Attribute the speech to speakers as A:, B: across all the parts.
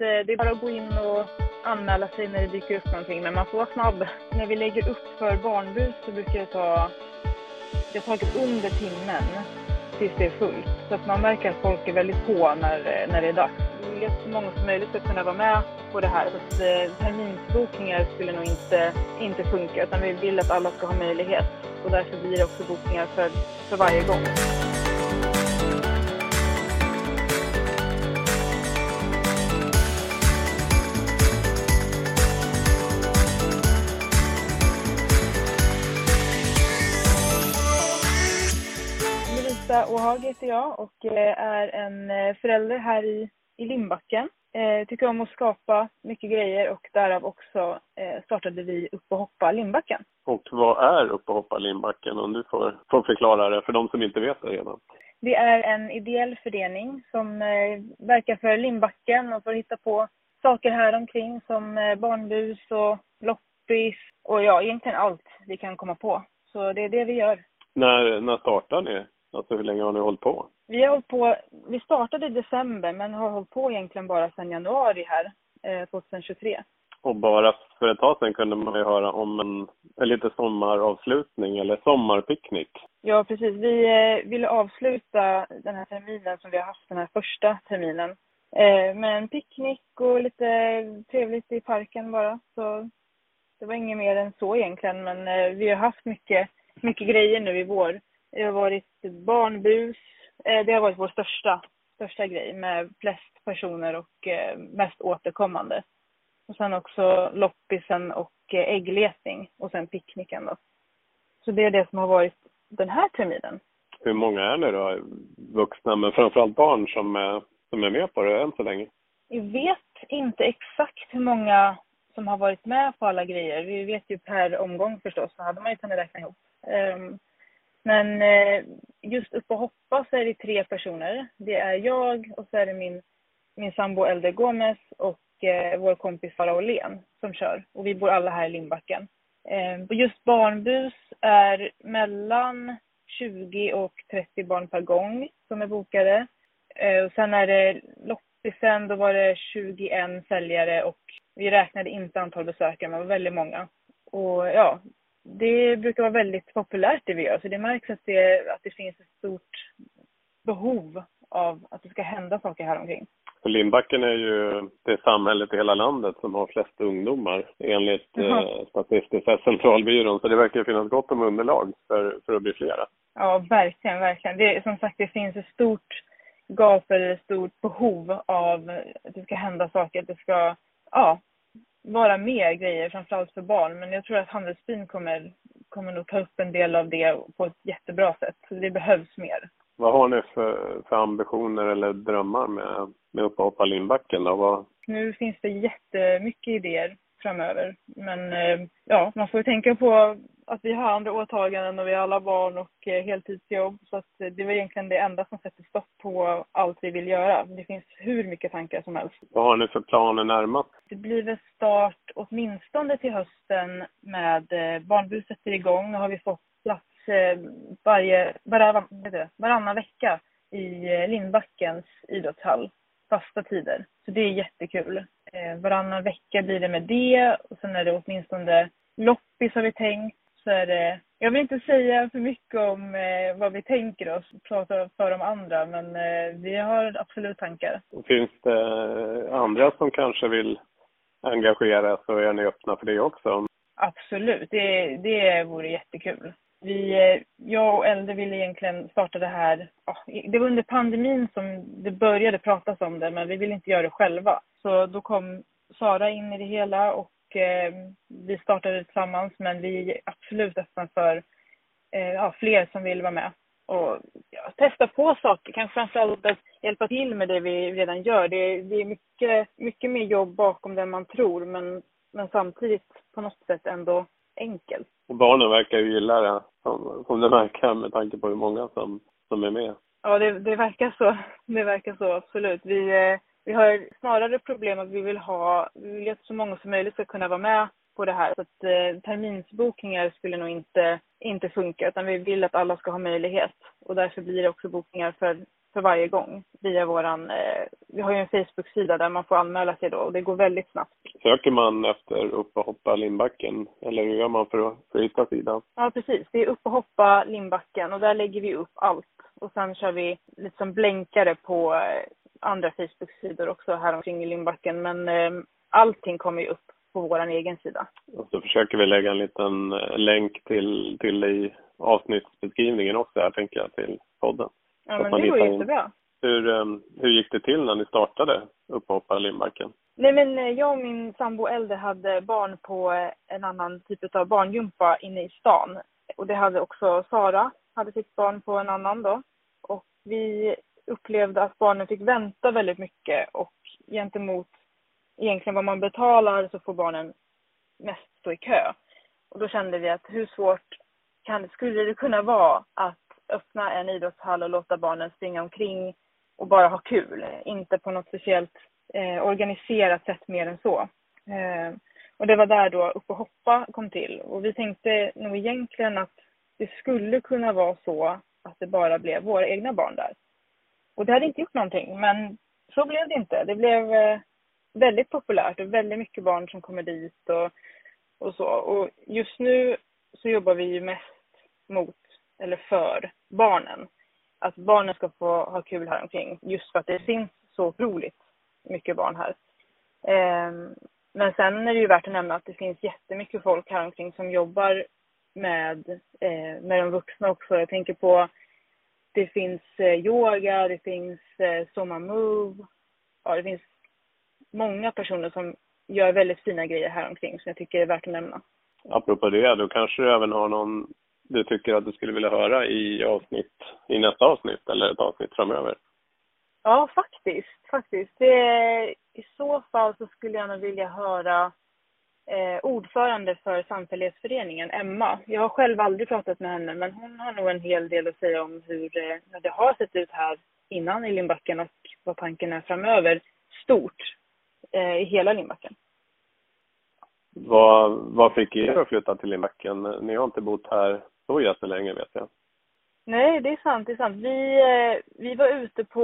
A: Eh, det är bara att gå in och anmäla sig när det dyker upp någonting, men man får vara snabb. När vi lägger upp för barnbus så brukar det ta, det har tagit under timmen tills det är fullt. Så att man märker att folk är väldigt på när, eh, när det är dags. Vi vill att så många som möjligt ska kunna vara med på det här. Så att eh, terminsbokningar skulle nog inte, inte funka, utan vi vill att alla ska ha möjlighet. Och därför blir det också bokningar för, för varje gång. Melissa Åhag heter jag och eh, är en eh, förälder här i, i Limbacken. Eh, tycker om att skapa mycket grejer och därav också startade vi Upp och hoppa Limbacken.
B: Och vad är Upp och hoppa Limbacken om du får, får förklara det för de som inte vet det redan?
A: Det är en ideell förening som verkar för Limbacken och får hitta på saker här omkring som barnbus och loppis och ja, egentligen allt vi kan komma på. Så det är det vi gör.
B: När, när startade ni? Alltså hur länge har ni hållit på?
A: Vi har hållit på, vi startade i december men har hållit på egentligen bara sedan januari här, eh, 2023.
B: Och bara för ett tag sedan kunde man ju höra om en, en lite sommaravslutning eller sommarpicknick.
A: Ja, precis. Vi eh, ville avsluta den här terminen som vi har haft, den här första terminen, eh, med en picknick och lite trevligt i parken bara. Så det var inget mer än så egentligen, men eh, vi har haft mycket, mycket grejer nu i vår. Det har varit barnbus, eh, det har varit vår största, största grej med flest personer och eh, mest återkommande. Och sen också loppisen och eh, äggletning och sen picknicken då. Så det är det som har varit den här terminen.
B: Hur många är ni då? Vuxna, men framförallt barn som är, som är med på det än så länge?
A: Vi vet inte exakt hur många som har varit med på alla grejer. Vi vet ju per omgång förstås, så hade man ju kunnat räkna ihop. Men eh, just upp och hoppa så är det tre personer. Det är jag och så är det min, min sambo Elde Gomes och eh, vår kompis Farah Åhlén som kör. Och vi bor alla här i Lindbacken. Eh, just barnbus är mellan 20 och 30 barn per gång som är bokade. Och sen är det loppisen, då var det 21 säljare och vi räknade inte antal besökare, men det var väldigt många. Och ja, det brukar vara väldigt populärt det vi gör, så det märks att det, att det finns ett stort behov av att det ska hända saker här omkring.
B: Limbacken är ju det samhället i hela landet som har flest ungdomar enligt mm. eh, Statistiska centralbyrån. Så det verkar finnas gott om underlag för, för att bli flera.
A: Ja, verkligen, verkligen. Det, som sagt, det finns ett stort gap eller ett stort behov av att det ska hända saker. Att det ska, ja, vara mer grejer, framförallt för barn. Men jag tror att Handelsbyn kommer, kommer nog ta upp en del av det på ett jättebra sätt. Så det behövs mer.
B: Vad har ni för, för ambitioner eller drömmar med, med Upp och hoppa Lindbacken då? Vad...
A: Nu finns det jättemycket idéer framöver. Men eh, ja, man får tänka på att vi har andra åtaganden och vi har alla barn och eh, heltidsjobb. Så att det var egentligen det enda som sätter stopp på allt vi vill göra. Det finns hur mycket tankar som helst.
B: Vad har ni för planer närmast?
A: Det blir väl start åtminstone till hösten med eh, barnbuset är igång. Nu har vi fått plats varje, varann, varannan vecka i Lindbackens idrottshall fasta tider. Så det är jättekul. Eh, varannan vecka blir det med det och sen är det åtminstone loppis har vi tänkt. Så är det, jag vill inte säga för mycket om eh, vad vi tänker oss, prata för de andra, men eh, vi har absolut tankar.
B: Finns det andra som kanske vill engagera och är ni öppna för det också?
A: Absolut, det, det vore jättekul. Vi, eh, jag och Elde ville egentligen starta det här, det var under pandemin som det började pratas om det, men vi ville inte göra det själva. Så då kom Sara in i det hela och eh, vi startade tillsammans, men vi är absolut öppna för eh, ja, fler som vill vara med och ja, testa på saker. Kanske framförallt att hjälpa till med det vi redan gör. Det, det är mycket, mycket mer jobb bakom det man tror, men, men samtidigt på något sätt ändå enkelt.
B: Och barnen verkar ju gilla det, som, som det verkar med tanke på hur många som, som är med.
A: Ja, det, det verkar så. Det verkar så, absolut. Vi, eh, vi har snarare problem att vi vill ha, vi vill att så många som möjligt ska kunna vara med på det här. Så att eh, terminsbokningar skulle nog inte, inte funka, utan vi vill att alla ska ha möjlighet. Och därför blir det också bokningar för, för varje gång via våran, eh, vi har ju en Facebook-sida där man får anmäla sig då och det går väldigt snabbt.
B: Söker man efter upp och hoppa Lindbacken eller hur gör man för att, för att hitta sidan?
A: Ja precis, det är upp och hoppa Lindbacken och där lägger vi upp allt. Och sen kör vi lite som blänkare på eh, andra Facebook-sidor också här omkring i Lindbacken men eh, allting kommer ju upp på vår egen sida.
B: Och så försöker vi lägga en liten eh, länk till, till i avsnittsbeskrivningen också här tänker jag till podden.
A: Ja, men det går jättebra.
B: Hur, ehm, hur gick det till när ni startade Upphoppa Lindbacken?
A: Nej, men eh, jag och min sambo äldre hade barn på eh, en annan typ av barngympa inne i stan. Och det hade också Sara, hade sitt barn på en annan då. Och vi upplevde att barnen fick vänta väldigt mycket och gentemot egentligen vad man betalar så får barnen mest stå i kö. Och då kände vi att hur svårt kan, skulle det kunna vara att öppna en idrottshall och låta barnen springa omkring och bara ha kul. Inte på något speciellt eh, organiserat sätt mer än så. Eh, och det var där då Upp och hoppa kom till. Och vi tänkte nog egentligen att det skulle kunna vara så att det bara blev våra egna barn där. Och det hade inte gjort någonting, men så blev det inte. Det blev eh, väldigt populärt och väldigt mycket barn som kommer dit och, och så. Och just nu så jobbar vi ju mest mot eller för barnen. Att barnen ska få ha kul här omkring just för att det finns så otroligt mycket barn här. Ehm, men sen är det ju värt att nämna att det finns jättemycket folk här omkring som jobbar med, eh, med de vuxna också. Jag tänker på det finns eh, yoga, det finns eh, Soma Move. Ja, det finns många personer som gör väldigt fina grejer här omkring som jag tycker är värt att nämna.
B: Apropå det, då kanske du även har någon du tycker att du skulle vilja höra i avsnitt, i nästa avsnitt eller ett avsnitt framöver?
A: Ja, faktiskt. faktiskt. Det, I så fall så skulle jag nog vilja höra eh, ordförande för samfällighetsföreningen, Emma. Jag har själv aldrig pratat med henne, men hon har nog en hel del att säga om hur eh, det har sett ut här innan i Lindbacken och vad tanken är framöver, stort, eh, i hela Lindbacken.
B: Vad, vad fick er att flytta till Lindbacken? Ni har inte bott här så jättelänge vet jag.
A: Nej, det är sant. Det är sant. Vi, eh, vi var ute på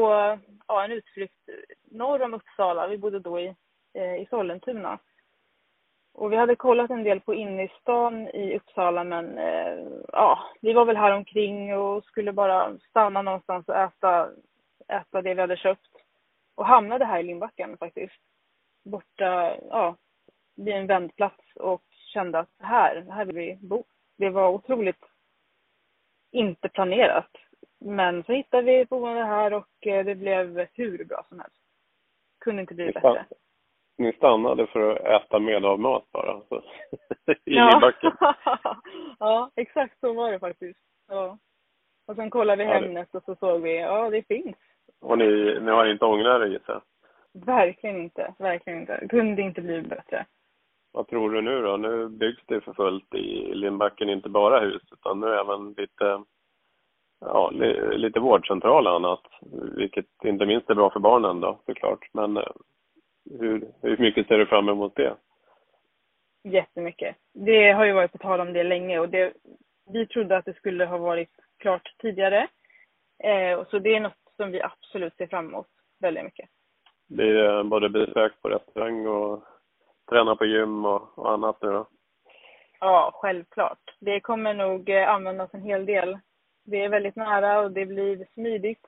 A: ja, en utflykt norr om Uppsala. Vi bodde då i, eh, i Sollentuna. Och vi hade kollat en del på innerstan i Uppsala men eh, ja, vi var väl här omkring och skulle bara stanna någonstans och äta, äta det vi hade köpt. Och hamnade här i Lindbacken faktiskt. Borta, ja, vid en vändplats och kände att här, här vill vi bo. Det var otroligt inte planerat. Men så hittade vi boende här och eh, det blev hur bra som helst. Kunde inte bli bättre.
B: Ni stannade för att äta med av mat bara? Så. I
A: ja. ja, exakt så var det faktiskt. Ja. Och sen kollade vi ja, Hemnet och så såg vi, ja det finns.
B: Och ni, ni har inte ångrat er gissar
A: Verkligen inte, verkligen inte. Kunde inte bli bättre.
B: Vad tror du nu då? Nu byggs det för fullt i Lindbacken, inte bara hus utan nu även lite, ja, lite vårdcentral och annat. Vilket inte minst är bra för barnen då såklart. Men eh, hur, hur mycket ser du fram emot det?
A: Jättemycket. Det har ju varit på tal om det länge och det, vi trodde att det skulle ha varit klart tidigare. Eh, så det är något som vi absolut ser fram emot väldigt mycket.
B: Det både besök på restaurang och träna på gym och, och annat nu då?
A: Ja, självklart. Det kommer nog eh, användas en hel del. Det är väldigt nära och det blir smidigt.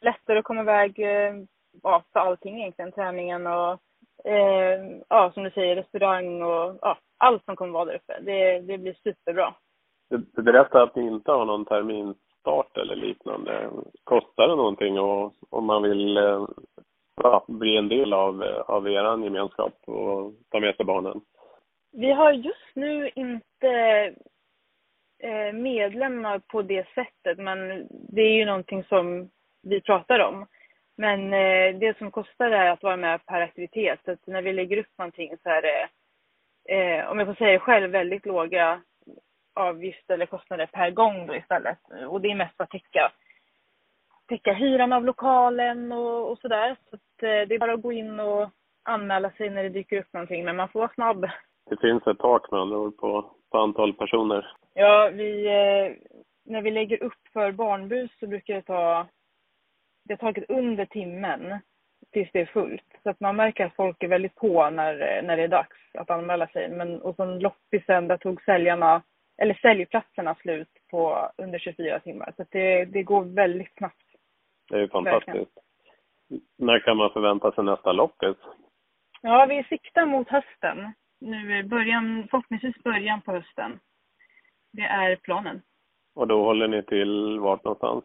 A: Lättare att komma iväg eh, ja, för allting egentligen. Träningen och eh, ja, som du säger, restaurang och ja, allt som kommer vara där uppe. Det, det blir superbra.
B: Du, du berättade att ni inte har någon terminstart eller liknande. Kostar det någonting och, om man vill eh, ja, bli en del av, av er gemenskap och ta med sig barnen?
A: Vi har just nu inte eh, medlemmar på det sättet, men det är ju någonting som vi pratar om. Men eh, det som kostar är att vara med per aktivitet. Så att när vi lägger upp någonting så är det, eh, om jag får säga det själv, väldigt låga avgifter eller kostnader per gång då istället. Och det är mest för att täcka täcka hyran av lokalen och, och sådär. Så att, eh, det är bara att gå in och anmäla sig när det dyker upp någonting, men man får vara snabb.
B: Det finns ett tak med andra ord på, på antal personer?
A: Ja, vi, eh, när vi lägger upp för barnbus så brukar det ta det har tagit under timmen tills det är fullt. Så att man märker att folk är väldigt på när, när det är dags att anmäla sig. Men, och som loppisen, där tog säljarna, eller säljplatserna slut på under 24 timmar. Så det, det går väldigt snabbt.
B: Det är ju fantastiskt. Verkligen. När kan man förvänta sig nästa loppis?
A: Ja, vi siktar mot hösten. Nu är början, förhoppningsvis början på hösten. Det är planen.
B: Och då håller ni till vart någonstans?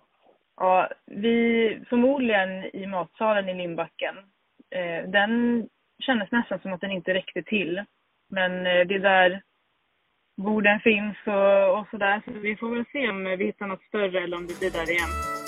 A: Ja, vi förmodligen i matsalen i Lindbacken. Eh, den kändes nästan som att den inte räckte till. Men eh, det är där borden finns och, och sådär. Så vi får väl se om vi hittar något större eller om det blir där igen.